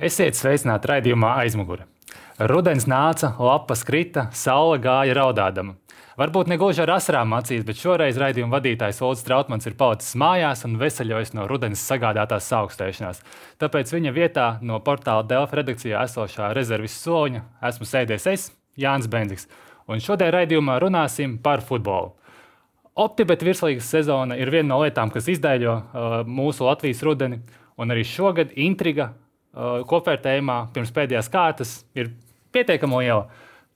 Esiet sveicināti raidījumā aizmugure. Rudens nāca, lapas krita, saule gāja raudādama. Varbūt ne gluži ar asarām acīs, bet šoreiz raidījuma vadītājs Olds Trautmans ir palicis mājās un veseļojas no rudens sagādātās augstēšanās. Tāpēc viņa vietā no portāla Delfa redakcijā esošā rezerves soļa esmu sēdies es, Jānis Benzigs, un šodien raidījumā runāsim par futbolu. Optibet virslīgas sezona ir viena no lietām, kas izdēļo uh, mūsu Latvijas rudeni, un arī šogad intriga uh, kopvērtējumā pirms pēdējās kārtas ir pietiekami liela.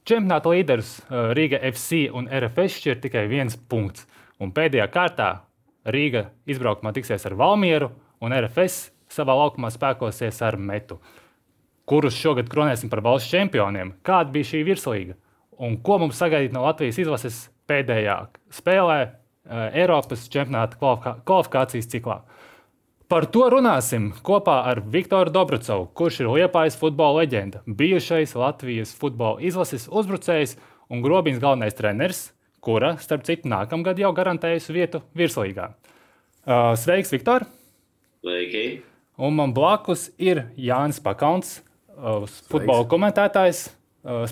Čempionāta līderis uh, Rīga FC un RFS šķir tikai viens punkts. Un pēdējā kārtā Rīga izbraukumā tiksies ar Valmieru, un RFS savā laukumā spēkosies ar Metu. Kurus šogad kronēsim par valsts čempioniem? Kāda bija šī virslīga? Un ko mums sagaidīt no Latvijas izlases pēdējā spēlē uh, Eiropas čempionāta kvalifikācijas ciklā? Par to runāsim kopā ar Viktoru Dobrucovu, kurš ir Liepājas futbola leģenda, bijušais Latvijas futbola izlases uzbrucējs un grobiņas galvenais treneris, kura, starp citu, nākamgad jau garantējusi vietu virslīgā. Sveiks, Viktor! Sveiki! Un man blakus ir Jānis Pakauns, futbola komentētājs,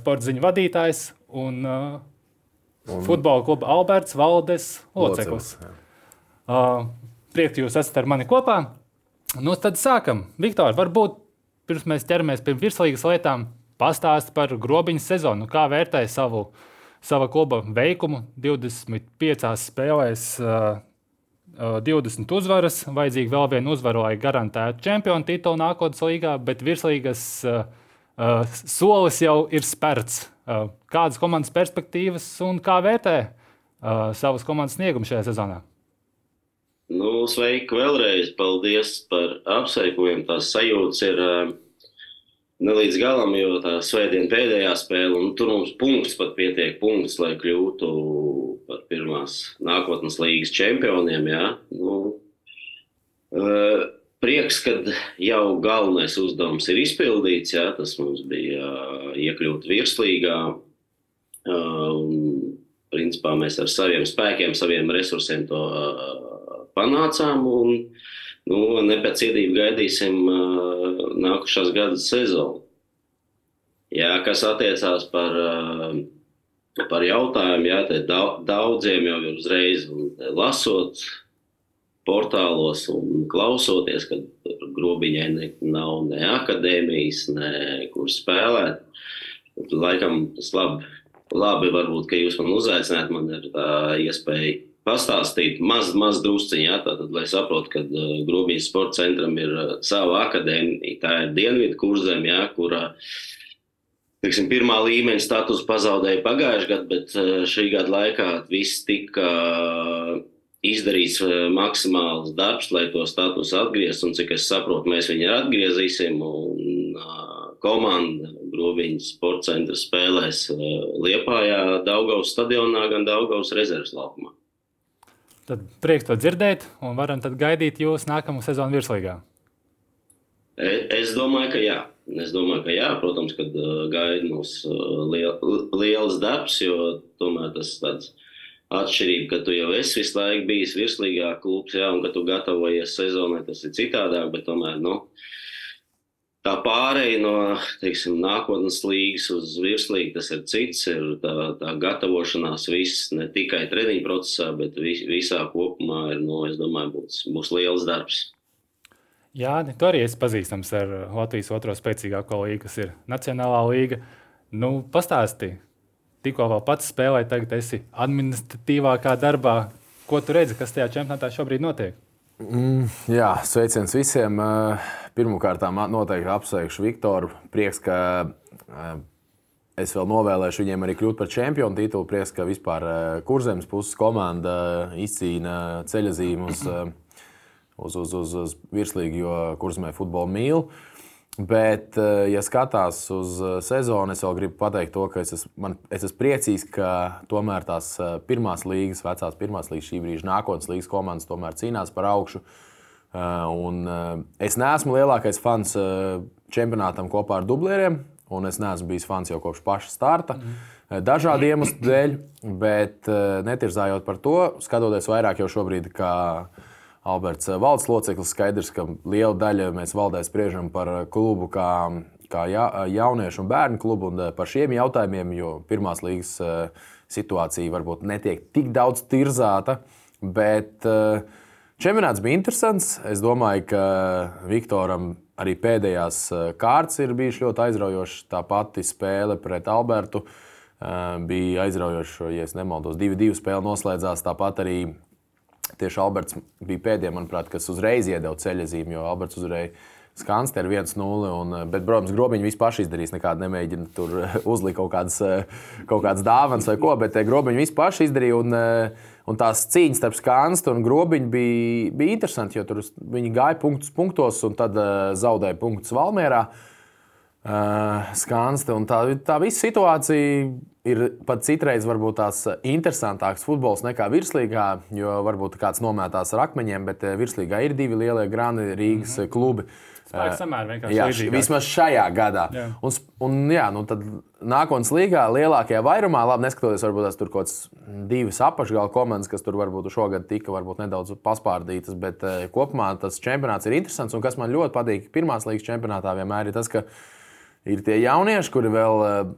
sporta ziņu vadītājs un, un futbola kluba Alberts Valdes loceklis. Uh, Prieks, ka jūs esat ar mani kopā. Nu, tad sākam. Viktor, varbūt pirms mēs ķeramies pie virslīgas lietām, pastāst par grobiņu sezonu. Kā vērtēja savu, sava kluba veikumu 25 spēlēs? Uh, 20 uzvaras, vajadzīga vēl viena uzvara, lai garantētu čempionu titulu nākotnes līgā, bet virslīgas uh, uh, solis jau ir spērts. Uh, kādas komandas perspektīvas un kā vērtē uh, savas komandas sniegumu šajā sezonā? Nu, sveiki vēlreiz. Paldies par apsveikumiem. Tās sajūtas ir uh, ne līdz galam, jo tā svētdiena pēdējā spēle, un tur mums punkts pat pietiek punkts, lai kļūtu par pirmās nākotnes līgas čempioniem. Jā. Nu, uh, prieks, ka jau galvenais uzdevums ir izpildīts. Jā, tas mums bija uh, iekļūt virslīgā. Uh, principā mēs ar saviem spēkiem, saviem resursiem to uh, panācām. Un, nu, nepacietību gaidīsim uh, nākušās gada sezonu. Jā, kas attiecās par, uh, par jautājumu, jā, daudziem jau ir uzreiz lasot portālos un klausoties, ka grobiņai ne, nav ne akadēmijas, ne kur spēlēt. Laikam tas labi, labi varbūt, ka jūs man uzaicināt, man ir tā iespēja pastāstīt maz, maz drusciņā, ja, tātad, lai saprotu, ka uh, Grūbijas sporta centram ir uh, sava akadēmija, tā ir Dienvidu kurzem, ja, kurā teiksim, pirmā līmeņa status pazaudēja pagājušajā gadā, bet uh, šī gada laikā viss tika uh, izdarīts uh, maksimāls darbs, lai to statusu atgrieztu, un cik es saprotu, mēs viņu atgriezīsim, un uh, komanda Grūbiņas sporta centra spēlēs uh, Liepājā, Daugavas stadionā, gan Daugavas rezerves laukumā. Tad prieks to dzirdēt, un varam gaidīt jūs nākamo sezonu virslīgā. E, es domāju, ka jā. Es domāju, ka jā. Protams, ka uh, gaida mums uh, liel, liels darbs, jo tomēr tas tāds atšķirība, ka tu jau esi visu laiku bijis virslīgā klubs, jā, un ka tu gatavojies sezonai, tas ir citādāk, bet tomēr, nu, tā pārēja no teiksim, nākotnes līgas uz virslīgu, tas ir cits. Ir tā, tā gatavošanās viss ne tikai treniņu procesā, bet vis, visā kopumā ir, nu, es domāju, būs, būs liels darbs. Jā, tu arī esi pazīstams ar Latvijas otro spēcīgāko līgu, kas ir Nacionālā līga. Nu, pastāsti, tikko vēl pats spēlēji, tagad esi administratīvākā darbā. Ko tu redzi, kas tajā čempionātā šobrīd notiek? Mm, jā, sveiciens visiem. Pirmkārt, noteikti apsveikšu Viktoru. Prieks, ka es vēl novēlēšu viņiem arī kļūt par čempionu titulu. Prieks, ka vispār kurzemes puses komanda izcīna ceļazīmu uz, uz, uz, uz, uz virslīgu, jo kurzemē futbolu mīl. Bet, ja skatās uz sezonu, es vēl gribu pateikt to, ka es esmu, man, es esmu priecīgs, ka tomēr tās pirmās līgas, vecās pirmās līgas, šī brīža nākotnes līgas komandas tomēr cīnās par augšu. Un es neesmu lielākais fans čempionātam kopā ar dublieriem, un es neesmu bijis fans jau kopš paša starta. Mm. Dažādu iemeslu dēļ, bet netirzājot par to, skatoties vairāk jau šobrīd, kā Alberts valdes loceklis. Skaidrs, ka liela daļa mēs valdē spriežam par klubu kā, kā ja, jauniešu un bērnu klubu un par šiem jautājumiem, jo pirmās līgas situācija varbūt netiek tik daudz tirzāta. Bet čempionāts bija interesants. Es domāju, ka Viktoram arī pēdējās kārtas ir bijušas ļoti aizraujošas. Tā pati spēle pret Albertu bija aizraujoša, ja nemaldos. 2-2 spēle noslēdzās. Tāpat arī tieši Alberts bija pēdējais, manuprāt, kas uzreiz iedeva ceļojumu, jo Alberts uzreiz skans ar 1-0. Bet, protams, grobiņi vispār izdarīs. Nekādi nemēģina tur uzlikt kaut kādas, kaut kādas dāvanas vai ko, bet grobiņi vispār izdarīja. Un, un tās cīņas starp skānstu un grobiņu bija, bija interesanti, jo tur viņi gāja punktus punktos un tad zaudēja punktus Valmērā. Uh, Skanste. Tā, tā visa situācija ir pat citreiz varbūt tās interesantāks futbols nekā virslīgā, jo varbūt kāds nomētās ar akmeņiem, bet eh, virslīgā ir divi lielie grāni Rīgas mm -hmm. klubi. Jā, līdzīgāk. vismaz šajā gadā. Jā. Un, un jā, nu tad nākotnes līgā lielākajā vairumā, labi, neskatoties, varbūt tas tur kaut kāds divas apakšgala komandas, kas tur varbūt šogad tika varbūt nedaudz paspārdītas, bet kopumā tas čempionāts ir interesants. Un kas man ļoti patīk pirmās līgas čempionātā vienmēr ir tas, ka ir tie jaunieši, kuri vēl uh,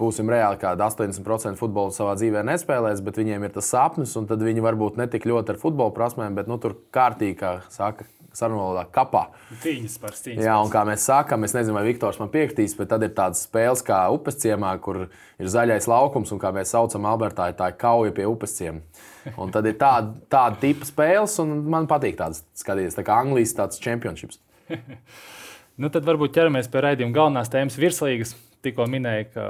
būsim reāli, ka 80% futbolu savā dzīvē nespēlēs, bet viņiem ir tas sapnis, un tad viņi varbūt ne tik ļoti ar futbola prasmēm, bet nu, tur kārtīgi, kā saka, sarunvalodā kapā. Cīņas par cīņas. Jā, un kā mēs sakām, es nezinu, vai Viktors man piekritīs, bet tad ir tādas spēles kā upes ciemā, kur ir zaļais laukums, un kā mēs saucam Albertā, tā ir kauja pie upes ciema. Un tad ir tāda, tāda tipa spēles, un man patīk tādas skatīties, tā kā Anglijas tāds čempionships. nu, tad varbūt ķeramies pie raidījuma galvenās tēmas virslīgas tikko minēja, ka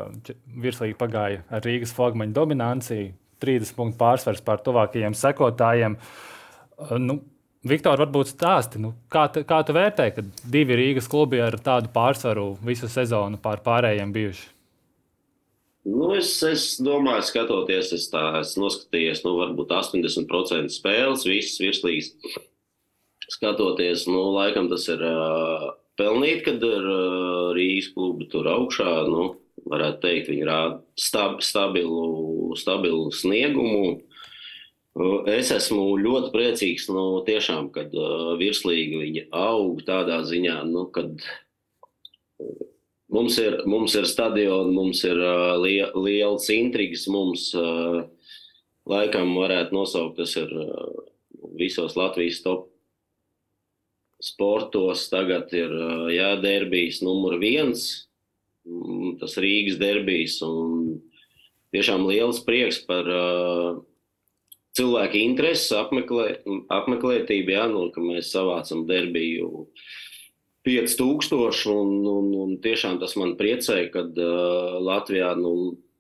virslīgi pagāja ar Rīgas flagmaņa dominanciju, 30 punktu pārsvars pār tuvākajiem sekotājiem. Uh, nu, Viktor, varbūt stāsti, nu, kā, tu, kā tu vērtē, ka divi Rīgas klubi ar tādu pārsvaru visu sezonu pār pārējiem bijuši? Nu, es, es domāju, skatoties, es tā esmu noskatījies, nu, varbūt 80% spēles, visas virslīgas. Skatoties, nu, laikam tas ir uh, pelnīt, kad ir uh, Rīgas klubi tur augšā. Nu, varētu teikt, viņi rāda stab, stabilu, stabilu sniegumu. Uh, es esmu ļoti priecīgs, nu, tiešām, kad uh, virslīgi viņi aug tādā ziņā, nu, kad mums ir, mums ir stadioni, mums ir lie, liels intrigas, mums laikam varētu nosaukt, tas ir visos Latvijas top sportos tagad ir jā, derbijs numur viens, mm, tas Rīgas derbijs. Tiešām liels prieks par uh, cilvēku interesi, apmeklē, apmeklētību, jā, nu, ka mēs savācam derbiju 5000. Un, un, un tiešām tas man priecē, ka uh, Latvijā nu,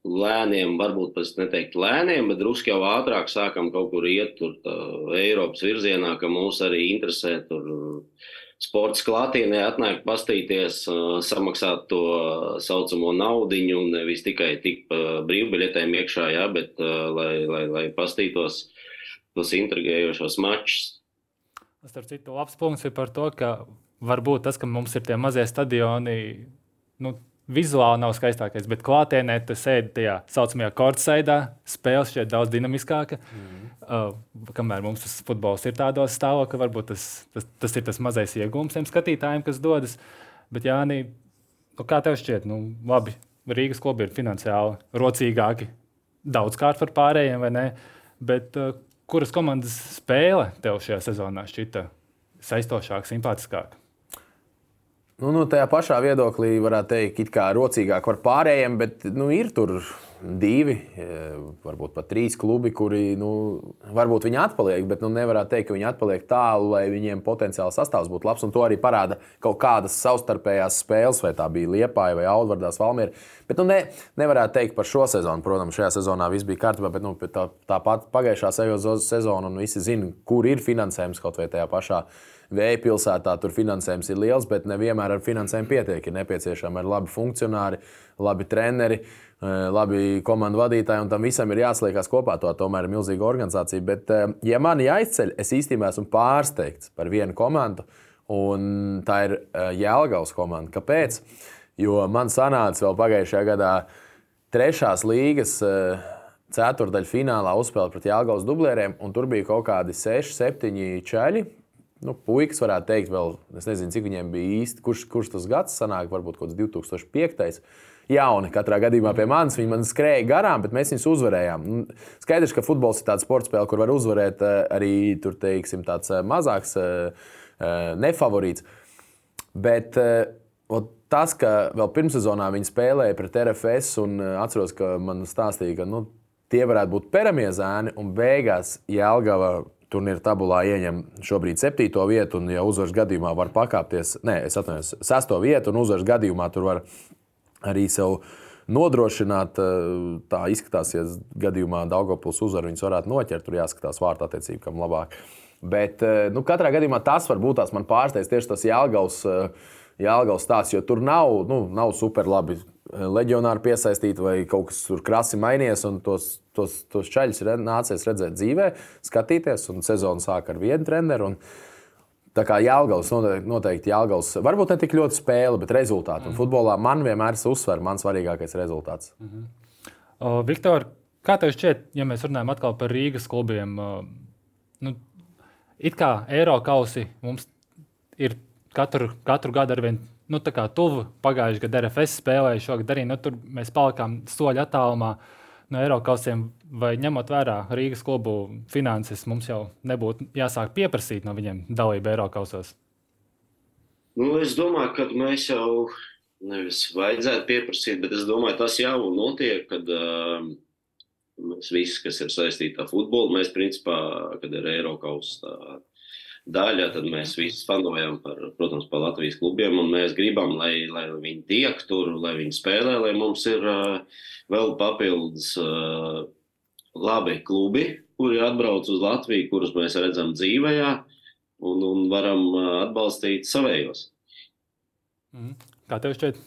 lēniem, varbūt pat neteikt lēniem, bet drusku jau ātrāk sākam kaut kur iet tur tā, Eiropas virzienā, ka mūs arī interesē tur sports klātienē atnāk pastīties, samaksāt to saucamo naudiņu, nevis tikai tik brīvbiļetēm iekšā, jā, bet lai, lai, lai pastītos tos intrigējošos mačus. Starp citu, labs punkts ir par to, ka varbūt tas, ka mums ir tie mazie stadioni, nu, vizuāli nav skaistākais, bet klātienē tu sēdi tajā tā saucamajā kortsaidā, spēle šķiet daudz dinamiskāka. Mm. Uh, kamēr mums tas futbols ir tādos stāvokļos, varbūt tas, tas, tas ir tas mazais iegūms tiem skatītājiem, kas dodas. Bet, Jāni, nu, kā tev šķiet, nu, labi, Rīgas klubi ir finansiāli rocīgāki daudzkārt par pārējiem, vai ne? Bet uh, kuras komandas spēle tev šajā sezonā šķita saistošāka, simpātiskāka? Nu, nu, tajā pašā viedoklī varētu teikt, ka rocīgāk par pārējiem, bet nu, ir tur divi, e, varbūt pat trīs klubi, kuri nu, varbūt viņi atpaliek, bet nu, nevarētu teikt, ka viņi atpaliek tālu, lai viņiem potenciāli sastāvs būtu labs. Un to arī parāda kaut kādas savstarpējās spēles, vai tā bija Liepāja vai Audvardas Valmiera. Bet nu, ne, nevarētu teikt par šo sezonu. Protams, šajā sezonā viss bija kārtībā, bet nu, tā, tāpat pagājušā sezona, un visi zina, kur ir finansējums kaut vai tajā pašā Vēja pilsētā tur finansējums ir liels, bet nevienmēr ar finansējumu pietiek. Ir nepieciešami labi funkcionāri, labi treneri, eh, labi komandu vadītāji, un tam visam ir jāsliekas kopā. To tomēr ir milzīga organizācija. Bet, eh, ja man jāizceļ, es īstenībā esmu pārsteigts par vienu komandu, un tā ir eh, Jēlgavas komanda. Kāpēc? Jo man sanāca vēl pagājušajā gadā trešās līgas ceturdaļu finālā uzspēlēt pret Jālgaunas dublēriem, un tur bija kaut kādi 6, 7 čaļi. Nu, puikas varētu teikt, vēl, es nezinu, cik viņiem bija īsti, kurš, kurš tas gads sanāk, varbūt kaut kāds 2005. Jauni katrā gadījumā pie manis. Viņi man skrēja garām, bet mēs viņus uzvarējām. Nu, skaidrs, ka futbols ir tāds sports spēle, kur var uzvarēt eh, arī tur, teiksim, tāds eh, mazāks eh, nefavorīts. Bet tas, ka vēl pirmssezonā viņi spēlēja pret RFS, un atceros, ka man stāstīja, ka nu, tie varētu būt peramie zēni, un beigās Jēlgava turnīra tabulā ieņem šobrīd septīto vietu, un, ja uzvaras gadījumā var pakāpties, nē, es atvainojos, sesto vietu, un uzvaras gadījumā tur var arī sev nodrošināt. Eh, tā izskatās, ja gadījumā Daugopuls uzvaru viņus varētu noķert, tur jāskatās vārtā attiecīgi, kam labāk. Bet eh, nu, katrā gadījumā tas var būt tās man pārsteigts tieši tas Jālgaus, eh, Jālgaus stāsts, jo tur nav, nu, nav super labi leģionāri piesaistīti vai kaut kas tur krasi mainījies. Tos, tos, tos ceļus ir nācies redzēt dzīvē, skatīties. Un sezona sāk ar vienu treneru. Tā kā Jālgals noteikti Jālgals, varbūt ne tik ļoti spēle, bet rezultāti. Un mm. futbolā man vienmēr ir uzsver, man svarīgākais rezultāts. Mm -hmm. uh, Viktor, kā tev šķiet, ja mēs runājam atkal par Rīgas klubiem, uh, nu, it kā Eiropausi mums ir katru, katru gadu ar vien nu, tuvu pagājušajā gadā RFS spēlēja, šogad arī nu, tur mēs palikām soļu attālumā no Eiropausiem. Vai ņemot vērā Rīgas klubu finanses, mums jau nebūtu jāsāk pieprasīt no viņiem dalību Eiropausos? Nu, es domāju, ka mēs jau nevis vajadzētu pieprasīt, bet es domāju, tas jau notiek, kad uh, mēs visi, kas ir saistīti ar futbolu, mēs principā, kad ir Eiropas daļa, tad mēs visi fanojam par, protams, par Latvijas klubiem, un mēs gribam, lai, lai viņi tiek tur, lai viņi spēlē, lai mums ir uh, vēl papildus uh, labi klubi, kuri atbrauc uz Latviju, kurus mēs redzam dzīvējā, un, un varam atbalstīt savējos. Mm. Kā tev šķiet?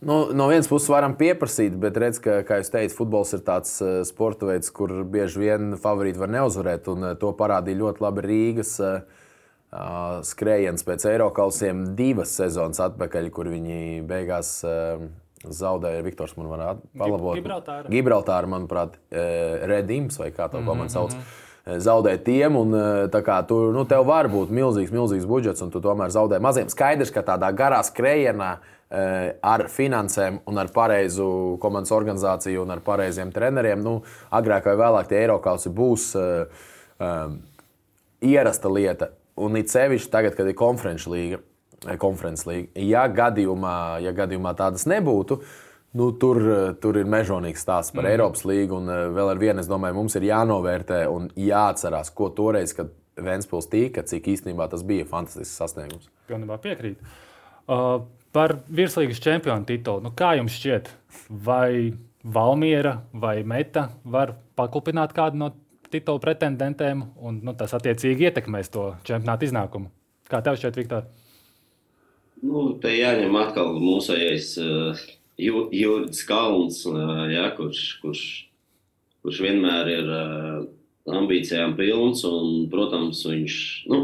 Nu, no vienas puses varam pieprasīt, bet redz, ka, kā jūs teicat, futbols ir tāds uh, sporta veids, kur bieži vien favorīti var neuzvarēt. Un, uh, to parādīja ļoti labi Rīgas uh, skrējiens pēc Eiropausiem divas sezonas atpakaļ, kur viņi beigās zaudēja. Viktors man var palabot. Gibraltāra. Gibraltāra, manuprāt, Redims vai kā to -hmm. komandu sauc. Mm -hmm zaudēt tiem. Un, kā, tu, nu, tev var būt milzīgs, milzīgs budžets, un tu tomēr zaudē maziem. Skaidrs, ka tādā garā skrējienā Eh, ar finansēm un ar pareizu komandas organizāciju un ar pareiziem treneriem, nu, agrāk vai vēlāk tie Eiropausi būs um, ierasta lieta. Un it sevišķi tagad, kad ir konferenču līga. Konferences līga. Ja gadījumā, ja gadījumā tādas nebūtu, nu, tur, tur ir mežonīgs stāsts par mm. Eiropas līgu. Un vēl ar vienu, es domāju, mums ir jānovērtē un jāatcerās, ko toreiz, kad Vēnspils tika, cik īstenībā tas bija fantastisks sasniegums. Pilnībā piekrīt. Uh, Par virslīgas čempionu titulu. Nu, kā jums šķiet, vai Valmiera vai Meta var pakupināt kādu no titulu pretendentiem, un nu, tas attiecīgi ietekmēs to čempionāta iznākumu? Kā tev šķiet, Viktor? Nu, te jāņem atkal mūsējais uh, Jurijs Kalns, uh, jā, kurš, kurš, kurš vienmēr ir uh, ambīcijām pilns. Un, protams, viņš nu,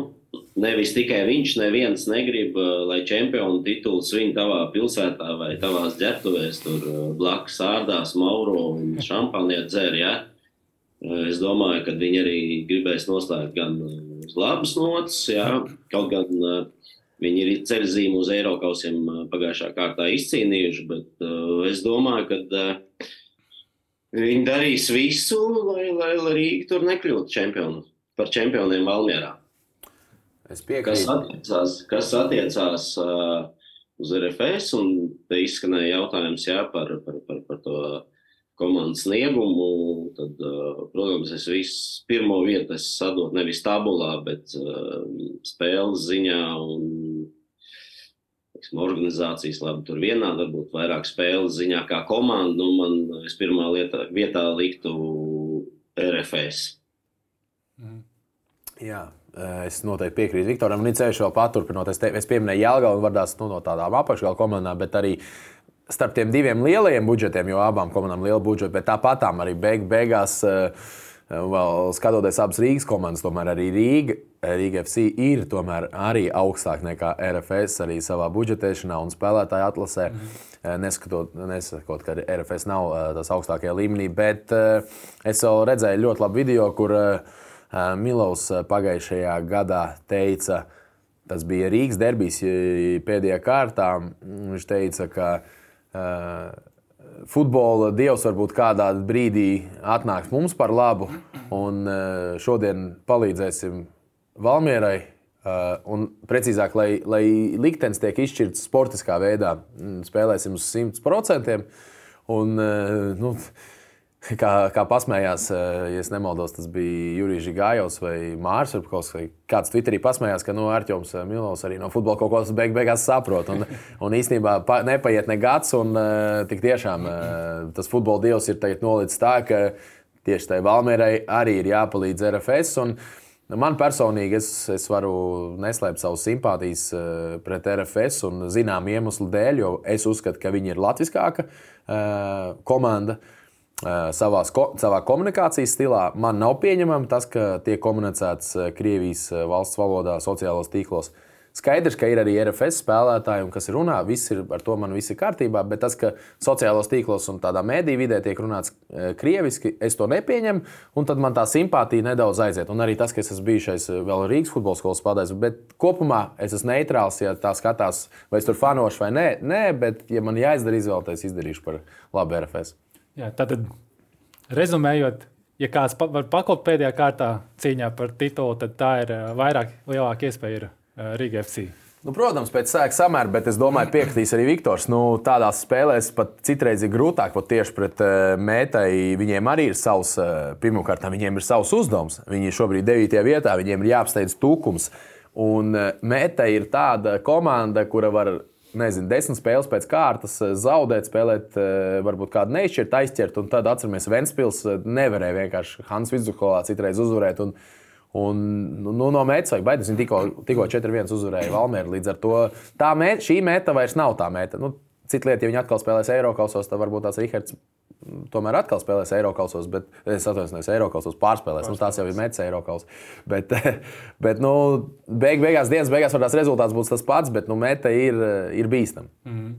Nevis tikai viņš, neviens negrib, eh, lai čempionu titulu svin tavā pilsētā vai tavās ģērbtuvēs, tur eh, blakus sārdās, mauro un šampaniet dzer. Ja? Eh, es domāju, ka viņi arī gribēs noslēgt gan uz labas nots, ja? kaut gan viņi ir ceļzīmu uz Eiropausiem pagājušā kārtā izcīnījuši, bet es domāju, ka viņi darīs visu, lai, lai Rīga tur nekļūtu čempionu, par čempioniem Valmjerā. Kas attiecās, kas attiecās uh, uz RFS, un te izskanēja jautājums jā, par, par, par, par to komandas sniegumu. Tad, uh, protams, es visu pirmo vietu sadotu nevis tabulā, bet uh, spēles ziņā un teiksim, organizācijas labi tur vienā, varbūt vairāk spēles ziņā kā komanda. Nu, man es pirmā lieta, vietā liktu RFS. Mm. Jā, Eh, es noteikti piekrītu Viktoram. Un ceļš vēl paturpinot. Es, te, es pieminēju Jālgaunu, vardās nu, no tādām apakšgala komandām, bet arī starp tiem diviem lielajiem budžetiem, jo abām komandām ir liela budžeta, bet tāpatām arī beig, beigās. Uh, vēl skatoties abas Rīgas komandas, tomēr arī Rīga, Rīga FC ir arī augstāk nekā RFS arī savā budžetēšanā un spēlētāju atlasē. Mm. Neskatot, nesakot, ka RFS nav tas augstākajā līmenī, bet es vēl redzēju ļoti labu video, kur Milovs pagājušajā gadā teica, tas bija Rīgas derbijas pēdējā kārtā. Viņš teica, ka futbola dievs varbūt kādā brīdī atnāks mums par labu, un eh, šodien palīdzēsim Valmierai. Uh, un precīzāk, lai, lai liktenis tiek izšķirts sportiskā veidā, mm, spēlēsim uz 100%. Un, uh, nu, Kā, kā pasmējās, eh, ja nemaldos, tas bija Jurijs Gājovs vai Mārcis Kalns. Kāds Twitterī pasmējās, ka nu, Arčuns eh, Milovs arī no futbola kaut ko beig, beigās saprot. Un, un īstenībā pa, nepaiet ne gads, un uh, tik tiešām tas futbola dievs ir nolicis tā, ka tieši tai Valmierai arī ir jāpalīdz RFS. Un, Man personīgi es, es varu neslēpt savus simpātijas pret RFS un zinām iemeslu dēļ, jo es uzskatu, ka viņi ir latviskāka komanda. Uh, savās, savā komunikācijas stilā. Man nav pieņemami tas, ka tiek komunicēts Krievijas valsts valodā, sociālos tīklos. Skaidrs, ka ir arī RFS spēlētāji, un kas runā, viss ir ar to man viss ir kārtībā, bet tas, ka sociālos tīklos un tādā mēdī vidē tiek runāts krieviski, es to nepieņemu, un tad man tā simpātija nedaudz aiziet. Un arī tas, ka es esmu bijušais vēl Rīgas futbola skolas spēlētājs, bet kopumā es esmu neitrāls, ja tā skatās, vai es tur fanošu vai nē, nē bet, ja man jāizdara izvēle, tad es izdarīšu par labu RFS. Jā, tātad, rezumējot, ja kāds pa, var pakāpt pēdējā kārtā cīņā par titulu, tad tā ir vairāk, lielāka iespēja ir Riga FC. Nu, protams, pēc sēkla samēra, bet es domāju, piekritīs arī Viktors. Nu, tādās spēlēs pat citreiz ir grūtāk, pat tieši pret uh, mētai. Viņiem arī ir savs, uh, pirmkārt, viņiem ir savs uzdevums. Viņi ir šobrīd 9. vietā, viņiem ir jāapsteidz tūkums. Un uh, mētai ir tāda komanda, kura var nezinu, desmit spēles pēc kārtas, eh, zaudēt, spēlēt, eh, varbūt kādu neizšķirt, aizķert. Un tad atceramies, Ventspils eh, nevarēja vienkārši Hans Vidzukolā citreiz uzvarēt. Un, Un, nu, nu no mētas vajag baidīties. Viņi tikko, tikko 4-1 uzvarēja Valmēru. Līdz ar to meta, šī meta vairs nav tā meta. Nu, Cita lieta, ja viņi atkal spēlēs Eiropasos, tad varbūt tās Rihards tomēr atkal spēlēs Eiropasos, bet es atvainojos, Eiropasos pārspēlēs. Nu, tās jau ir metas Eiropas. Bet, bet nu, beig, beigās, dienas beigās var tās rezultāts būs tas pats, bet nu, meta ir, ir bīstama. Mm.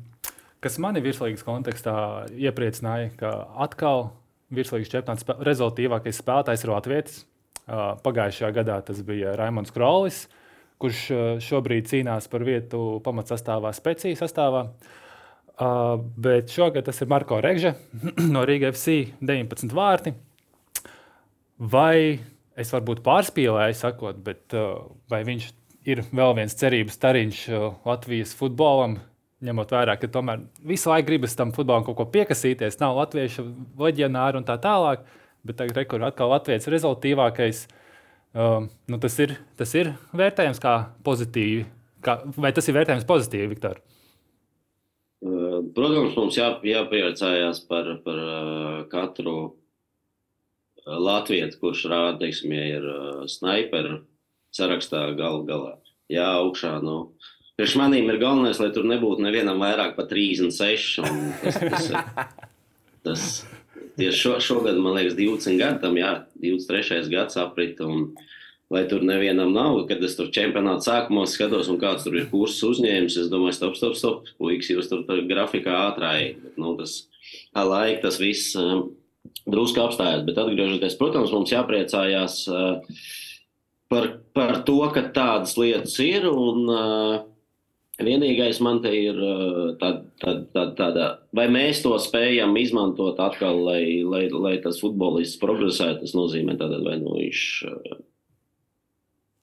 Kas manī virslīgas kontekstā iepriecināja, ka atkal virslīgas čempionāts rezultātīvākais spēlētājs ir Latvijas. Pagājušajā gadā tas bija Raimons Krolis, kurš šobrīd cīnās par vietu pamatsastāvā, spēcīgā sastāvā. Uh, bet šogad tas ir Marko Regža no Rīgas FC 19 vārti. Vai es varbūt pārspīlēju, sakot, bet uh, vai viņš ir vēl viens cerības stariņš uh, Latvijas futbolam, ņemot vērā, ka tomēr visu laiku gribas tam futbolam kaut ko piekasīties, nav latviešu leģionāri un tā tālāk, bet tagad rekur atkal Latvijas rezultātīvākais. Uh, nu tas, ir, tas ir vērtējams kā pozitīvi. Kā, vai tas ir vērtējams pozitīvi, Viktor? Protams, mums jā, jāpriecājās par, par katru latviešu, kurš rāda, teiksim, ir sniperi sarakstā gal galā. Jā, augšā. Nu, Priekš manīm ir galvenais, lai tur nebūtu nevienam vairāk par 36. Tas, tas, tas, tieši šo, šogad, man liekas, 20 gadi tam, jā, 23. gads aprit. Un, uh, lai tur nevienam nav. Kad es tur čempionāta sākumā skatos, un kāds tur ir kursus uzņēmis, es domāju, stop, stop, stop. Puikas, jūs tur, tur grafikā ātrāk. Nu, tas laika tas viss um, drusku apstājās. Bet atgriežoties, protams, mums jāpriecājās uh, par, par to, ka tādas lietas ir. Un, uh, Vienīgais man te ir tāda, tāda, tāda, tāda, vai mēs to spējam izmantot atkal, lai, lai, lai tas futbolists progresētu. Tas nozīmē, tātad, vai nu viņš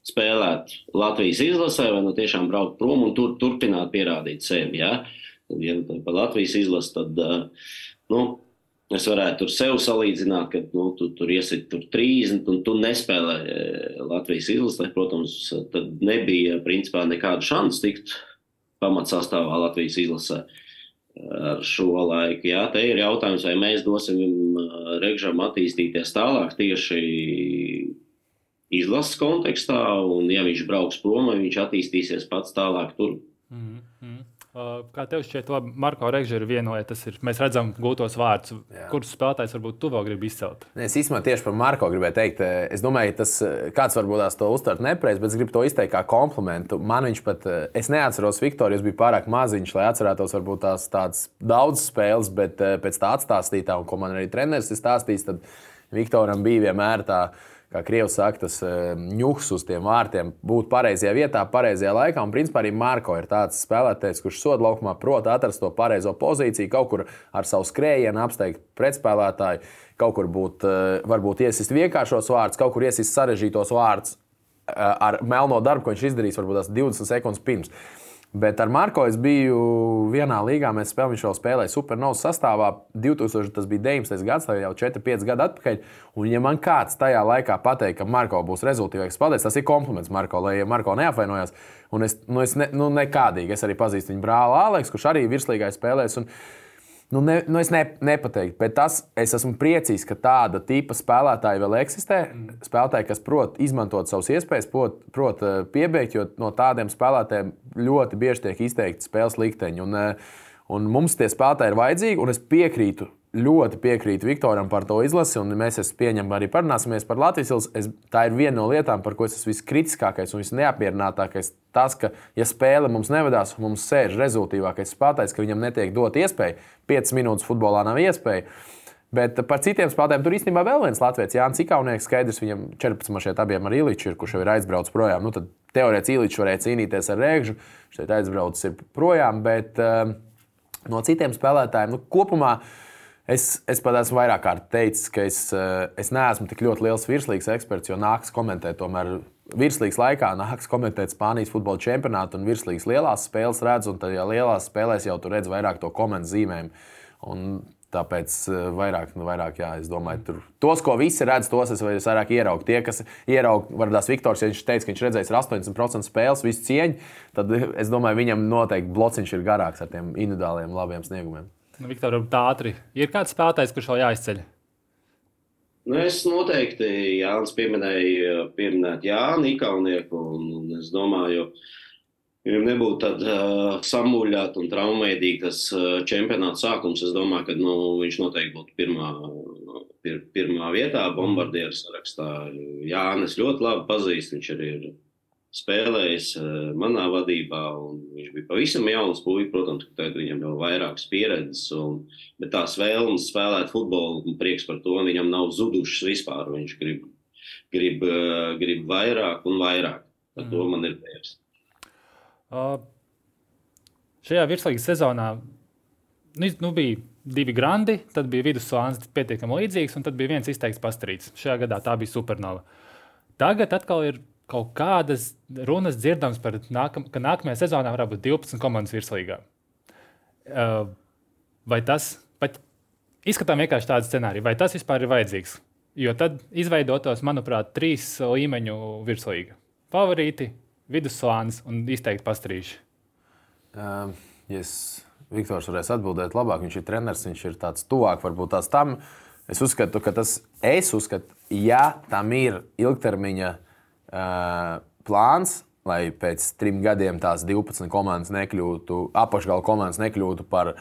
spēlēt Latvijas izlasē, vai nu tiešām braukt prom un tur, turpināt pierādīt sevi. Ja, ja par Latvijas izlasi, tad nu, es varētu tur sev salīdzināt, ka nu, tu tur iesit tur 30 un tu nespēlē Latvijas izlasē. Protams, tad nebija principā nekādu šansu tikt pamatsastāvā Latvijas izlasē. Ar šo laiku. Jā, te ir jautājums, vai mēs dosim Regžam attīstīties tālāk tieši izlases kontekstā, un ja viņš brauks prom, viņš attīstīsies pats tālāk tur. Mm -hmm. Kā tev šķiet, labi, Marko Reigžera vienoja, tas ir, mēs redzam gūtos vārdus, kurus spēlētājs varbūt tu vēl gribi izcelt? Ne, es īstenībā tieši par Marko gribēju teikt, es domāju, tas kāds varbūt tās to uztvert nepareizi, bet es gribu to izteikt kā komplimentu. Man viņš pat, es neatceros Viktoru, es biju pārāk maziņš, lai atcerētos varbūt tās tādas daudz spēles, bet pēc tā atstāstītā, un ko man arī treneris ir stāstījis, tad Viktoram bija vienmēr tā kā Krievs saka, tas ņūks uz tiem vārtiem, būt pareizajā vietā, pareizajā laikā. Un, principā, arī Marko ir tāds spēlētājs, kurš soda laukumā prot atrast to pareizo pozīciju, kaut kur ar savu skrējienu apsteigt pretspēlētāju, kaut kur būt, varbūt iesist vienkāršos vārdus, kaut kur iesist sarežģītos vārdus ar melno darbu, ko viņš izdarīs varbūt 20 sekundes pirms. Bet ar Marko es biju vienā līgā. Mēs spēlējām, viņš vēl spēlēja supernovas sastāvā. 2000, tas bija 19. gads, jau 4-5 gadi atpakaļ. Un, ja man kāds tajā laikā pateikt, ka Marko būs rezultātīvāks spēlētājs, tas ir kompliments Marko, lai ja Marko neapvainojās. Un es, nu, es ne, nu, nekādīgi, es arī pazīstu viņa brāli Aleksu, kurš arī virslīgā spēlēs. Un, Nu, ne, nu es ne, nepateiktu, bet tas, es esmu priecīgs, ka tāda tipa spēlētāji vēl eksistē. Mm. Spēlētāji, kas prot izmantot savas iespējas, prot, prot eh, piebeigt, jo no tādiem spēlētājiem ļoti bieži tiek izteikti spēles likteņi. Un, eh, un mums tie spēlētāji ir vajadzīgi, un es piekrītu ļoti piekrītu Viktoram par to izlasi, un mēs pieņemam arī parunāsimies par Latvijas izlasi. Tā ir viena no lietām, par ko es esmu viskritiskākais un visneapmierinātākais. Tas, ka, ja spēle mums nevedās, mums sēž rezultātīvākais spēlētājs, ka viņam netiek dot iespēju. 5 minūtes futbolā nav iespēja. Bet par citiem spēlētājiem tur īstenībā vēl viens Latvijas Jānis Ikaunieks, skaidrs, viņam 14 mašiem abiem ar Iliču ir, kurš jau ir aizbraucis projām. Nu, tad teorētiski Iličs varēja cīnīties ar Rēgžu, šeit aizbraucis projām, bet uh, no citiem spēlētājiem nu, kopumā uh, Es, es pat esmu vairāk kārt teicis, ka es, eh, es neesmu tik ļoti liels virslīgas eksperts, jo nāks komentēt tomēr virslīgas laikā, nāks komentēt Spānijas futbola čempionātu un virslīgas lielās spēles redz, un tajā lielās spēlēs jau tur redz vairāk to komentu zīmēm. Un Tāpēc eh, vairāk, nu, vairāk jā, es domāju, tur tos, ko visi redz, tos es vairāk ieraugu. Tie, kas ierauga, varbūt Viktors, ja viņš teica, ka viņš redzējis 80% spēles, visu cieņu, tad es domāju, viņam noteikti blociņš ir garāks ar tiem individuāliem labiem sniegumiem. Nu, Viktor, tā ātri. Ir kāds spēlētājs, kurš vēl jāizceļ? Nu, es noteikti Jānis pieminēju, pieminēt Jānu Ikaunieku, un, un es domāju, ja nebūtu tad uh, samuļāt un traumēdīgi tas uh, čempionāta sākums, es domāju, ka nu, viņš noteikti būtu pirmā, pir, pirmā vietā bombardieru sarakstā. Jānis ļoti labi pazīst, viņš arī ir spēlējis eh, manā vadībā. Viņš bija pavisam jauns puisis, protams, ka tagad viņam jau ir vairākas pieredzes, un, bet tās vēlmes spēlēt futbolu un prieks par to viņam nav zudušas vispār. Viņš grib, grib, eh, grib vairāk un vairāk. Par to mhm. man ir prieks. Uh, šajā virslīgas sezonā nu, nu, bija divi grandi, tad bija vidusslānis pietiekami līdzīgs, un tad bija viens izteikts pastrīds. Šajā gadā tā bija supernova. Tagad atkal ir kaut kādas runas dzirdams par to, ka nākamajā sezonā varētu būt 12 komandas virslīgā. Uh, vai tas pat izskatām vienkārši tādu scenāriju, vai tas vispār ir vajadzīgs? Jo tad izveidotos, manuprāt, trīs līmeņu virslīga. Favorīti, vidusslānis un izteikti pastrīši. Um, yes. Viktors varēs atbildēt labāk. Viņš ir treneris, viņš ir tāds tuvāk varbūt tās tam. Es uzskatu, ka tas, es uzskatu, ja tam ir ilgtermiņa uh, plāns, lai pēc trim gadiem tās 12 komandas nekļūtu, apakšgala komandas nekļūtu par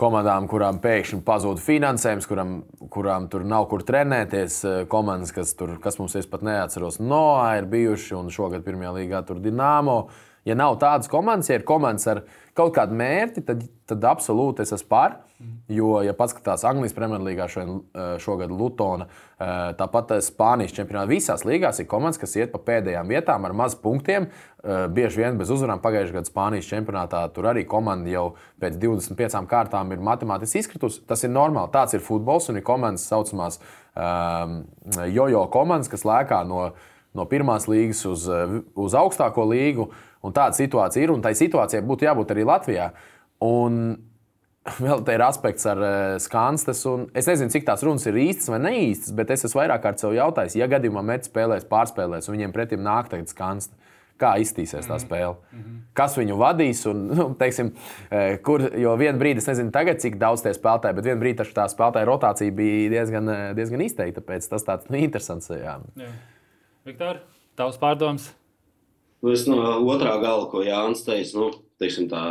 komandām, kurām pēkšņi pazūd finansējums, kurām, kurām tur nav kur trenēties. Komandas, kas, tur, kas mums es pat neatceros, Noā ir bijuši un šogad pirmajā līgā tur Dienāmo. Ja nav tādas komandas, ja ir komandas ar kaut kādu mērķi, tad, tad absolūti es esmu par. Jo, ja paskatās Anglijas Premjerlīgā šogad Lutona, tāpat Spānijas čempionātā, visās līgās ir komandas, kas iet pa pēdējām vietām ar maz punktiem, bieži vien bez uzvarām. Pagājušajā gadā Spānijas čempionātā tur arī komanda jau pēc 25 kārtām ir matemātiski izkritusi. Tas ir normāli, tāds ir futbols un ir komandas saucamās um, jojo komandas, kas lēkā no, no pirmās līgas uz, uz augstāko līgu. Un tāda situācija ir, un tai situācijai būtu jābūt arī Latvijā. Un vēl te ir aspekts ar uh, skanstes. Es nezinu, cik tās runas ir īstas vai neīstas, bet es esmu vairāk kārt sev jautājis, ja gadījumā Mets spēlēs, pārspēlēs, un viņiem pretim nāk tagad skanste. Kā iztīsies tā mhm. spēle? Mm -hmm. Kas viņu vadīs? Un, nu, teiksim, eh, kur, jo vienā brīdī, es nezinu, tagad, cik daudz tie spēlētāji, bet vienā brīdī tā spēlētāja rotācija bija diezgan, eh, diezgan izteikta. Tāpēc tas tāds nu, interesants. Jā. Jā. Viktor, tavs pārdoms? Nu, es no otrā gala, ko Jānis teica, nu, teiksim, tā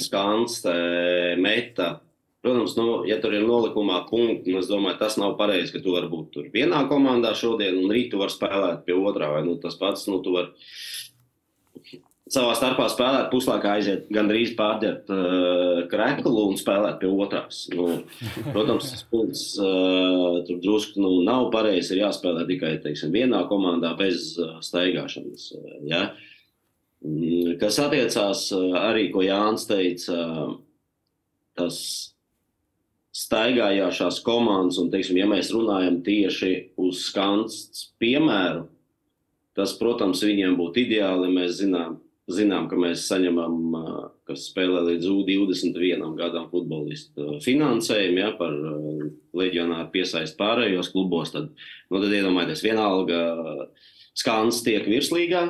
skans, meta. Protams, nu, ja tur ir nolikumā punkti, es domāju, tas nav pareizi, ka tu vari būt tur vienā komandā šodien, un rīt tu vari spēlēt pie otrā. Vai, nu, tas pats, nu, tu vari savā starpā spēlēt, puslaikā aiziet gandrīz pārģert uh, kreklu un spēlēt pie otrās. Nu, protams, tas punkts uh, tur drusku nu, nav pareizi. Ir jāspēlē tikai teiksim, vienā komandā bez uh, staigāšanas. Uh, ja? Mm, kas attiecās uh, arī, ko Jānis teica, uh, tas staigājošās komandas, un, teiksim, ja mēs runājam tieši uz skans piemēru, tas, protams, viņiem būtu ideāli, mēs zinām, zinām, ka mēs saņemam, kas spēlē līdz U21 gadam futbolistu finansējumu, ja, par leģionāru piesaist pārējos klubos, tad, nu, tad iedomājieties, vienalga skans tiek virslīgā,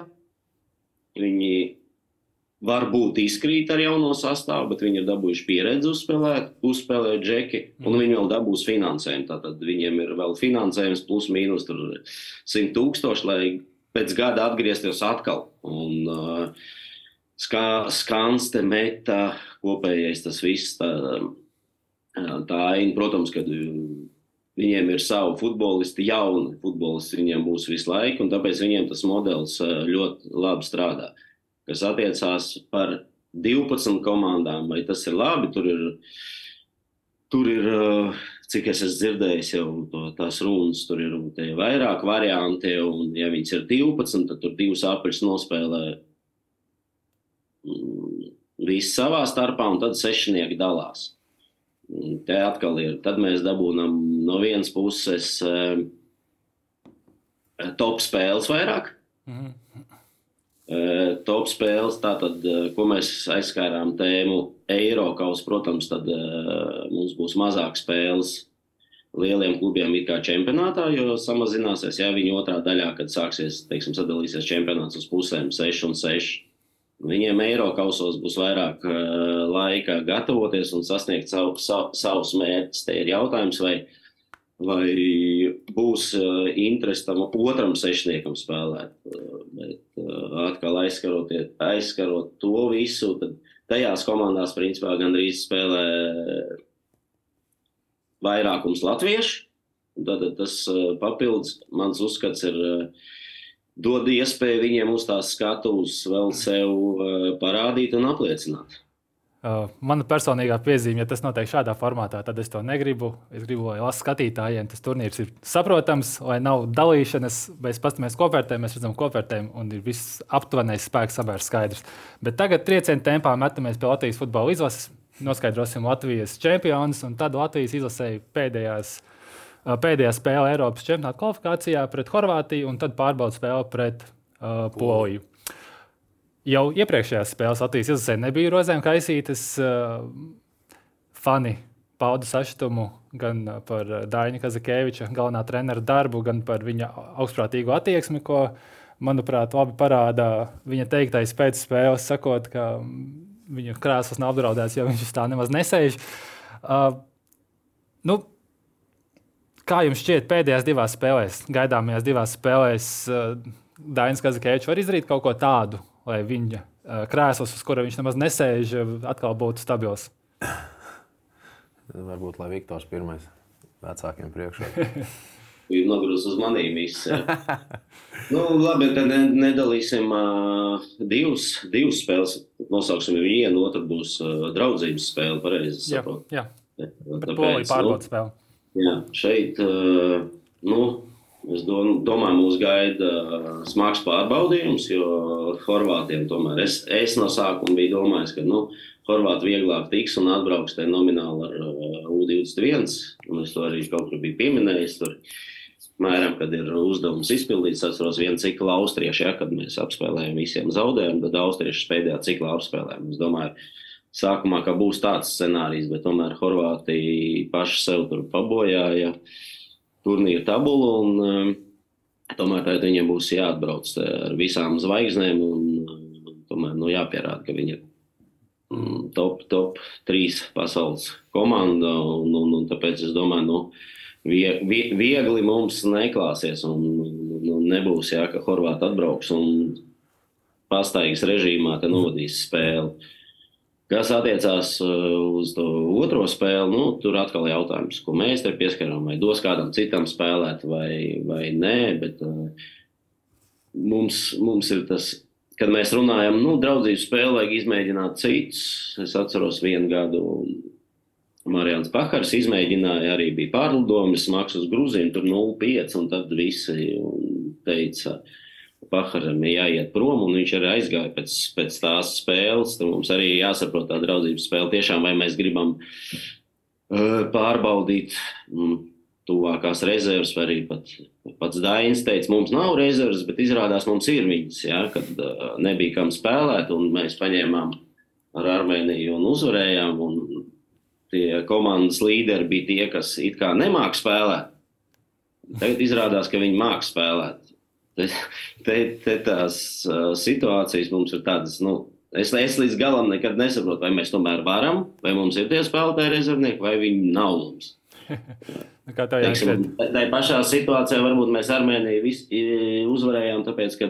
viņi varbūt izkrīt ar jauno sastāvu, bet viņi ir dabūjuši pieredzi uzspēlēt, uzspēlēt džeki, un viņi vēl dabūs finansējumu. Tātad viņiem ir vēl finansējums plus mīnus 100 tūkstoši, lai pēc gada atgriezties atkal. Un, uh, skā, skans te meta kopējais tas viss. Tā, tā aina, protams, kad viņiem ir savi futbolisti, jauni futbolisti, viņiem būs visu laiku, un tāpēc viņiem tas modelis ļoti labi strādā. Kas attiecās par 12 komandām, vai tas ir labi, tur ir, tur ir cik es esmu dzirdējis, jau to, tās runas, tur ir vairāk varianti. Un, ja viņas ir 12, tad tur divas apaļas nospēlē mm, visi savā starpā, un tad sešnieki dalās. Te atkal ir. Tad mēs dabūjam no vienas puses eh, top spēles vairāk. Mm -hmm. Top spēles, tātad, ko mēs aizskārām tēmu Eiropas, protams, tad mums būs mazāk spēles lieliem klubiem it kā čempionātā, jo samazināsies, ja viņi otrā daļā, kad sāksies, teiksim, sadalīsies čempionāts uz pusēm 6 un 6. Viņiem Eiropasos būs vairāk uh, laika gatavoties un sasniegt savu, savu, savus mērķus. Te ir jautājums, vai, vai būs uh, interesi tam otram sešniekam spēlēt. Atkal aizskarot, aizskarot to visu, tad tajās komandās principā gandrīz spēlē vairākums latviešu. Tad tas papildus, mans uzskats, ir dod iespēju viņiem uz tās skatuves vēl sev parādīt un apliecināt. Uh, mana personīgā piezīme, ja tas notiek šādā formātā, tad es to negribu. Es gribu, lai lasu skatītājiem tas turnīrs ir saprotams, lai nav dalīšanas. Mēs paskatāmies kopvērtējumu, mēs redzam kopvērtējumu un ir viss aptuvenais spēks samērā skaidrs. Bet tagad triecienu tempā metamies pie Latvijas futbola izlases noskaidrosim Latvijas čempionus, un tad Latvijas izlasēja pēdējās, pēdējā spēle Eiropas čempionāta kvalifikācijā pret Horvātiju, un tad pārbaudas spēle pret uh, Poliju. Jau iepriekšējās spēlēs Latvijas izlasē nebija rozēm kaisītas. Uh, fani pauda sašutumu gan par Daņa Kazakēviča galvenā trenera darbu, gan par viņa augstprātīgo attieksmi, ko, manuprāt, labi parāda viņa teiktais pēc spēles, sakot, ka viņa krēsls nav apdraudēts, jo viņš tā nemaz nesēž. Uh, nu, kā jums šķiet, pēdējās divās spēlēs, gaidāmajās divās spēlēs, uh, Dainis Kazakēvičs var izdarīt kaut ko tādu, lai viņa uh, krēsls, uz kura viņš nemaz nesēž, atkal būtu stabils? Varbūt, lai Viktors pirmais vecākiem priekšā. ir nogrūzis uz maniem viss. nu, labi, tad nedalīsim uh, divas, divas spēles. Nosauksim vienu, otru būs uh, draudzības spēle. Pareizi. Jā, jā. Tāpēc, nu, spēle. Jā, šeit, uh, nu, es domāju, mūs gaida smags pārbaudījums, jo Horvātiem tomēr es, es no sākuma biju domājis, ka, nu, Horvāti vieglāk tiks un atbrauks te nomināli ar uh, U21. Un es to arī kaut kur biju pieminējis. Tur Mēram, kad ir uzdevums izpildīts, atceros vienu ciklu austriešu, ja, kad mēs apspēlējām visiem zaudējumu, tad austriešu pēdējā ciklā apspēlējām. Es domāju, sākumā, ka būs tāds scenārijs, bet tomēr Horvātija paši sev tur pabojāja turnīru tabulu. Un, um, tomēr tagad viņiem būs jāatbrauc ar visām zvaigznēm un tomēr nu, jāpierāda, ka viņi ir mm, top, top 3 pasaules komanda. Un, un, un tāpēc es domāju, nu, vie, vie, viegli mums neklāsies. Un, un nebūs jā, ka Horvāti atbrauks un pastaigas režīmā novadīs spēli. Kas attiecās uz to otro spēli, nu, tur atkal ir jautājums, ko mēs te pieskaram, vai dos kādam citam spēlēt, vai, vai nē. Bet, uh, mums, mums ir tas, kad mēs runājam, nu, draudzības spēle vajag izmēģināt citus. Es atceros vienu gadu. Marijāns Pakars izmēģināja, arī bija pārlidojums, maksas uz Grūziju, tur 0,5 un tad visi teica, Pakaram ir jāiet prom, un viņš arī aizgāja pēc, pēc tās spēles. Tad mums arī jāsaprot tā draudzības spēle tiešām, vai mēs gribam uh, pārbaudīt um, tuvākās rezerves, vai arī pat, pats Dainis teica, mums nav rezerves, bet izrādās mums ir viņas, ja, kad uh, nebija kam spēlēt, un mēs paņēmām ar Armēniju un uzvarējām, un tie komandas līderi bija tie, kas it kā nemāk spēlēt. Tagad izrādās, ka viņi māk spēlēt. Te, te, tās uh, situācijas mums ir tādas, nu, es, es līdz galam nekad nesaprotu, vai mēs tomēr varam, vai mums ir tie spēlētāji rezervnieki, vai viņi nav mums. Nu, kā tev jāsaka? Tā pašā situācijā varbūt mēs Armēniju vis, uzvarējām, tāpēc, ka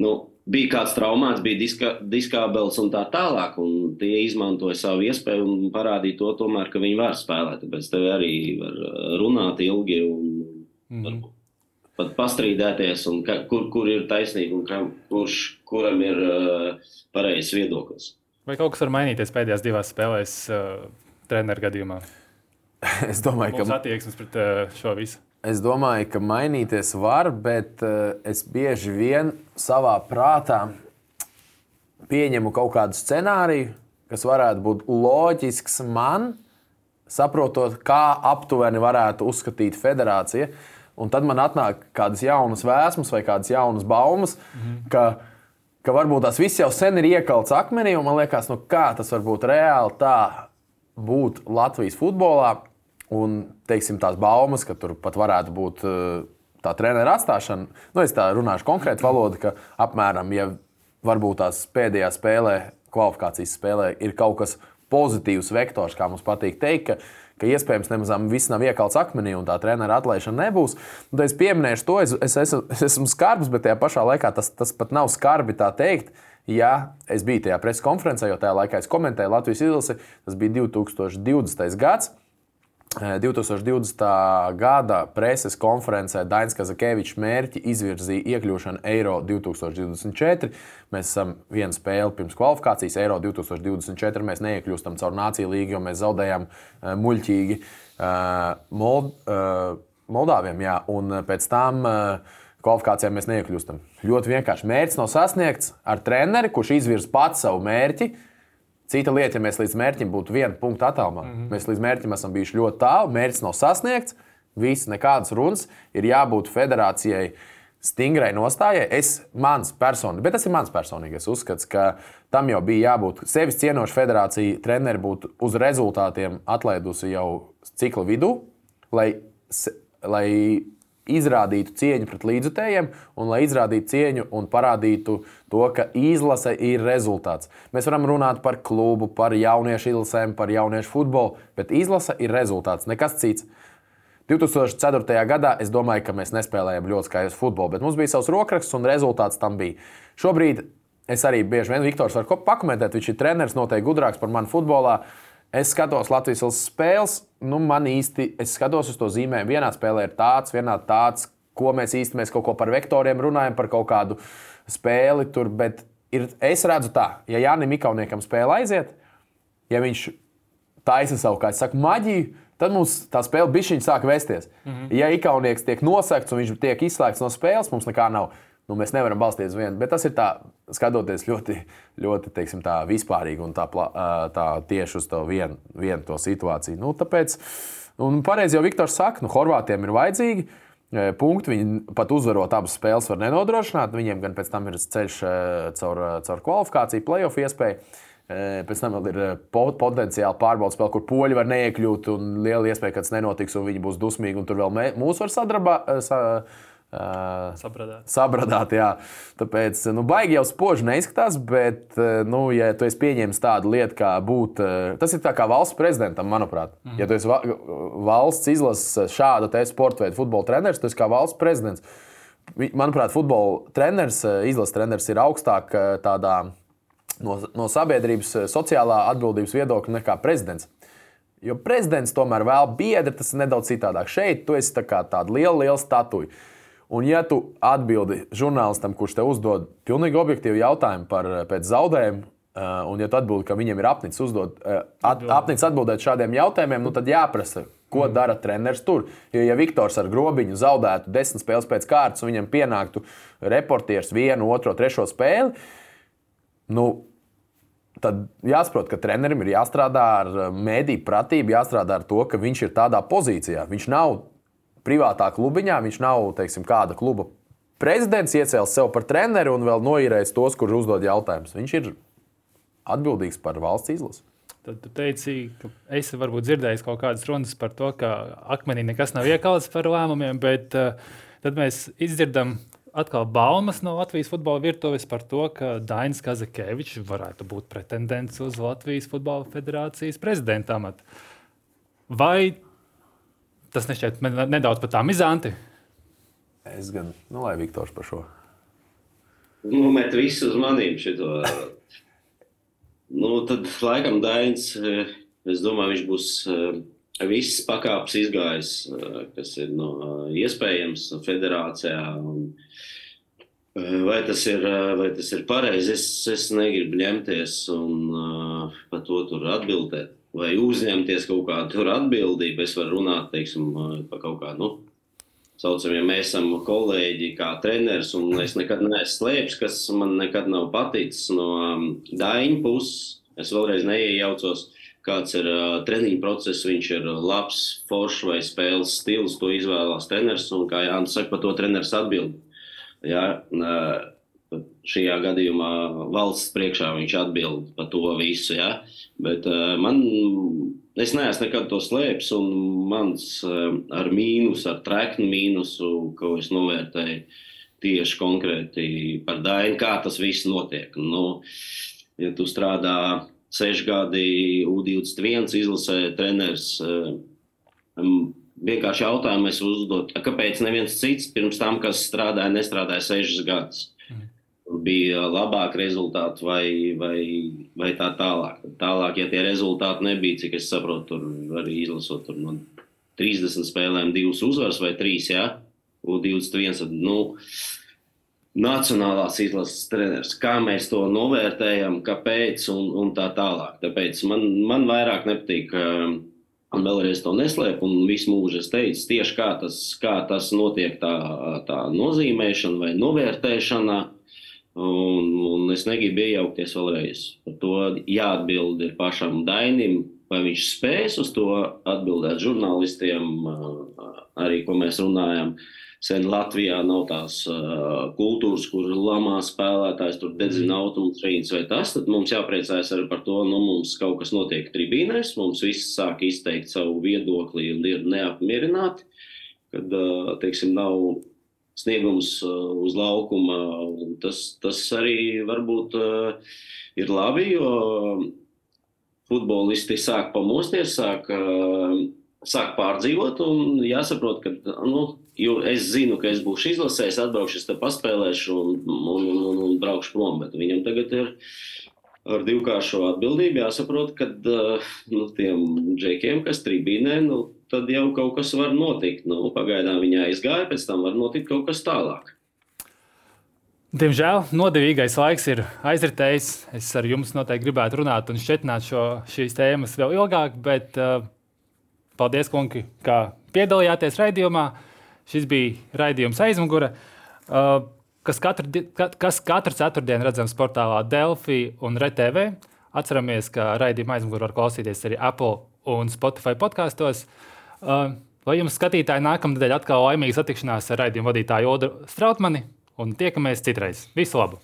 nu, bija kāds traumāts, bija diska, diskābels un tā tālāk. Un tie izmantoja savu iespēju un parādīja to, tomēr, ka viņi var spēlēt. Tāpēc tev arī var runāt ilgi un mm -hmm. Pat pastrīdēties, un ka, kur, kur ir taisnība un kam, kurš, kuram ir uh, pareizs viedoklis. Vai kaut kas var mainīties pēdējās divās spēlēs, uh, treneru gadījumā? es domāju, Mums ka attieksmes pret uh, šo visu. Es domāju, ka mainīties var, bet uh, es bieži vien savā prātā pieņemu kaut kādu scenāriju, kas varētu būt loģisks man, saprotot, kā aptuveni varētu uzskatīt federācija. Un tad man atnāk kādas jaunas vēsmas vai kādas jaunas baumas, mm ka, ka varbūt tās viss jau sen ir iekalts akmenī, un man liekas, nu, kā tas var būt reāli tā būt Latvijas futbolā. Un teiksim, tās baumas, ka tur pat varētu būt eh, tā treniņa atstāšana, nu, es tā runāšu konkrēti valodu, ka apmēram, ja varbūt tās pēdējā spēlē, kvalifikācijas spēlē, ir kaut kas pozitīvs vektors, kā mums patīk teikt, ka, ka iespējams nemaz viss nav iekalts akmenī un tā treniņa atlaišana nebūs. Un tad es pieminēšu to, es, es, es, es esmu skarbs, bet tajā pašā laikā tas, tas pat nav skarbi tā teikt. Ja es biju tajā preses konferencē, jo tajā laikā es komentēju Latvijas izlasi, tas bija 2020. gads. 2020. gada preses konferencē Dainis Kazakevičs mērķi izvirzīja iekļūšanu Eiro 2024. Mēs esam viena spēle pirms kvalifikācijas Eiro 2024. Mēs neiekļūstam caur Nāciju līgu, jo mēs zaudējām muļķīgi Mold, Moldāviem. Jā, un pēc tam kvalifikācijā mēs neiekļūstam. Ļoti vienkārši mērķis nav sasniegts ar treneri, kurš izvirza pats savu mērķi Cita lieta, ja mēs līdz mērķim būtu viena punkta attālumā, mm -hmm. mēs līdz mērķim esam bijuši ļoti tālu, mērķis nav sasniegts, viss nekādas runas, ir jābūt federācijai stingrai nostājai. Es mans personīgi, bet tas ir mans personīgais uzskats, ka tam jau bija jābūt sevis cienoša federācija. Treneri būtu uz rezultātiem atlaidusi jau cikla vidū, lai, lai izrādītu cieņu pret līdzutējiem un lai izrādītu cieņu un parādītu to, ka izlase ir rezultāts. Mēs varam runāt par klubu, par jauniešu izlasēm, par jauniešu futbolu, bet izlase ir rezultāts, nekas cits. 2004. gadā es domāju, ka mēs nespēlējām ļoti skaistu futbolu, bet mums bija savs rokraksts un rezultāts tam bija. Šobrīd es arī bieži vien Viktors var pakomentēt, viņš ir treneris, noteikti gudrāks par mani futbolā. Es skatos Latvijas spēles, nu, man īsti, es skatos uz to zīmēm. Vienā spēlē ir tāds, vienā tāds, ko mēs īsti mēs kaut ko par vektoriem runājam, par kaut kādu spēli tur. Bet ir, es redzu tā, ja Jānis Mikauniekam spēle aiziet, ja viņš taisa savu, kā es saku, maģiju, tad mums tā spēle bišķiņa sāk vēsties. Mm -hmm. Ja Ikaunieks tiek nosegts un viņš tiek izslēgts no spēles, mums nekā nav nu, mēs nevaram balstīties uz vienu. Bet tas ir tā, skatoties ļoti, ļoti teiksim, tā vispārīgi un tā, tā tieši uz to vienu, vienu to situāciju. Nu, tāpēc, un pareizi jau Viktors saka, nu, Horvātiem ir vajadzīgi. Punkti viņi pat uzvarot abas spēles, var nenodrošināt. Viņiem gan pēc tam ir ceļš caur, caur kvalifikāciju, playoff iespēju. Pēc tam ir potenciāli pārbaudas spēle, kur poļi var neiekļūt. Liela iespēja, ka tas nenotiks, un viņi būs dusmīgi. Un tur vēl mūs var sadrabāt Uh, sabradāt. Sabradāt, jā. Tāpēc, nu, baigi jau spoži neizskatās, bet, nu, ja tu esi pieņēmis tādu lietu, kā būt, tas ir kā valsts prezidentam, manuprāt. Mm -hmm. Ja tu esi valsts izlases šāda te sporta veida futbola treneris, tu esi kā valsts prezidents. Manuprāt, futbola treneris, izlases treneris ir augstāk tādā no, no sabiedrības sociālā atbildības viedokļa nekā prezidents. Jo prezidents tomēr vēl biedri, tas ir nedaudz citādāk. Šeit tu esi tā tāda liela, liela statuja. Un, ja tu atbildi žurnālistam, kurš te uzdod pilnīgi objektīvu jautājumu par pēc zaudējumu, un ja tu atbildi, ka viņam ir apnicis, uzdod, at, apnicis atbildēt šādiem jautājumiem, nu tad jāprasa, ko mm. dara treneris tur. Jo, ja Viktors ar grobiņu zaudētu desmit spēles pēc kārtas, un viņam pienāktu reportieris vienu, otro, trešo spēli, nu, tad jāsaprot, ka trenerim ir jāstrādā ar eh, mēdīju pratību, jāstrādā ar to, ka viņš ir tādā pozīcijā. Viņš nav privātā klubiņā, viņš nav teiksim, kāda kluba prezidents, iecēlis sev par treneri un vēl noīrējis tos, kurus uzdod jautājumus. Viņš ir atbildīgs par valsts izlasi. Tad tu teici, ka esi varbūt dzirdējis kaut kādas runas par to, ka akmenī nekas nav iekalts par lēmumiem, bet uh, tad mēs izdzirdam atkal baumas no Latvijas futbola virtuves par to, ka Dainis Kazakēvičs varētu būt pretendents uz Latvijas Futbola Federācijas prezidenta amatu. Vai tas nešķiet nedaudz pat amizanti? Es gan, nu, lai Viktors par šo. Nu, met visu uz manīm šito. nu, tad laikam Dainis, es domāju, viņš būs visas pakāpes izgājis, kas ir no, iespējams federācijā. Un, vai, tas ir, vai tas ir pareizi? Es, es negribu ņemties un uh, par to atbildēt. Vai uzņemties kaut kādu atbildību. Es varu runāt teiksim, par kaut kādu. Nu, Saucam, ja mēs esam kolēģi, kā treneris, un es nekad neesmu slēpis, kas man nekad nav paticis no um, Daņa puses. Es vēlreiz neiejaucos kāds ir uh, treniņa process, viņš ir labs, foršs vai spēles stils, to izvēlās treneris. Un, kā Jānis saka, par to treneris atbild. Jā, uh, šajā gadījumā valsts priekšā viņš atbild par to visu. Jā. Bet uh, man, es neesmu nekad to slēpis, un mans uh, ar mīnusu, ar treknu mīnusu, ko es novērtēju tieši konkrēti par Dainu, kā tas viss notiek. Nu, ja tu strādā seši gadi U21 izlasē treneris. Um, vienkārši jautājumu es uzdot, kāpēc neviens cits pirms tam, kas strādāja, nestrādāja sešas gadus. Bija labāki rezultāti vai, vai, vai tā tālāk. Tālāk, ja tie rezultāti nebija, cik es saprotu, tur arī izlasot tur no 30 spēlēm, divas uzvaras vai trīs, jā, ja? U21. Tad, nu, nacionālās izlases treneris. Kā mēs to novērtējam, kāpēc un, un tā tālāk. Tāpēc man, man vairāk nepatīk. Um, un vēlreiz to neslēpu, un visu mūžu es teicu, tieši kā tas, kā tas notiek, tā, tā nozīmēšana vai novērtēšana. Un, un es negribu iejaukties vēlreiz. Par to jāatbild ir pašam Dainim, vai viņš spēs uz to atbildēt žurnālistiem, uh, arī ko mēs runājam. Sen Latvijā nav tās uh, kultūras, kur lamā spēlētājs tur dedzina mm. automašīnas vai tas, tad mums jāpriecājas arī par to, nu mums kaut kas notiek tribīnēs, mums viss sāk izteikt savu viedokli un ir neapmierināti, kad, uh, teiksim, nav sniegums uh, uz laukuma. Tas, tas arī varbūt uh, ir labi, jo futbolisti sāk pamosties, sāk, uh, sāk pārdzīvot un jāsaprot, ka, nu, Jo es zinu, ka es būšu izlasējis, atbraukšu, es te paspēlēšu un, un, un, un braukšu prom. Bet viņam tagad ir ar divkāršo atbildību jāsaprot, ka nu, tiem džekiem, kas tribīnē, nu, tad jau kaut kas var notikt. Nu, pagaidām viņa aizgāja, pēc tam var notikt kaut kas tālāk. Diemžēl nodevīgais laiks ir aizritējis. Es ar jums noteikti gribētu runāt un šķietināt šo, šīs tēmas vēl ilgāk, bet uh, paldies, kungi, ka piedalījāties raidījumā. Šis bija raidījums aizmugure, uh, kas katru, kas katru ceturtdienu redzams portālā Delphi un RTV. Atceramies, ka raidījuma aizmugurē var klausīties arī Apple un Spotify podkastos. Uh, lai jums, skatītāji, nākamnedēļ atkal laimīga satikšanās ar raidījumu vadītāju Odu Strautmani un tiekamies citreiz. Visu labu!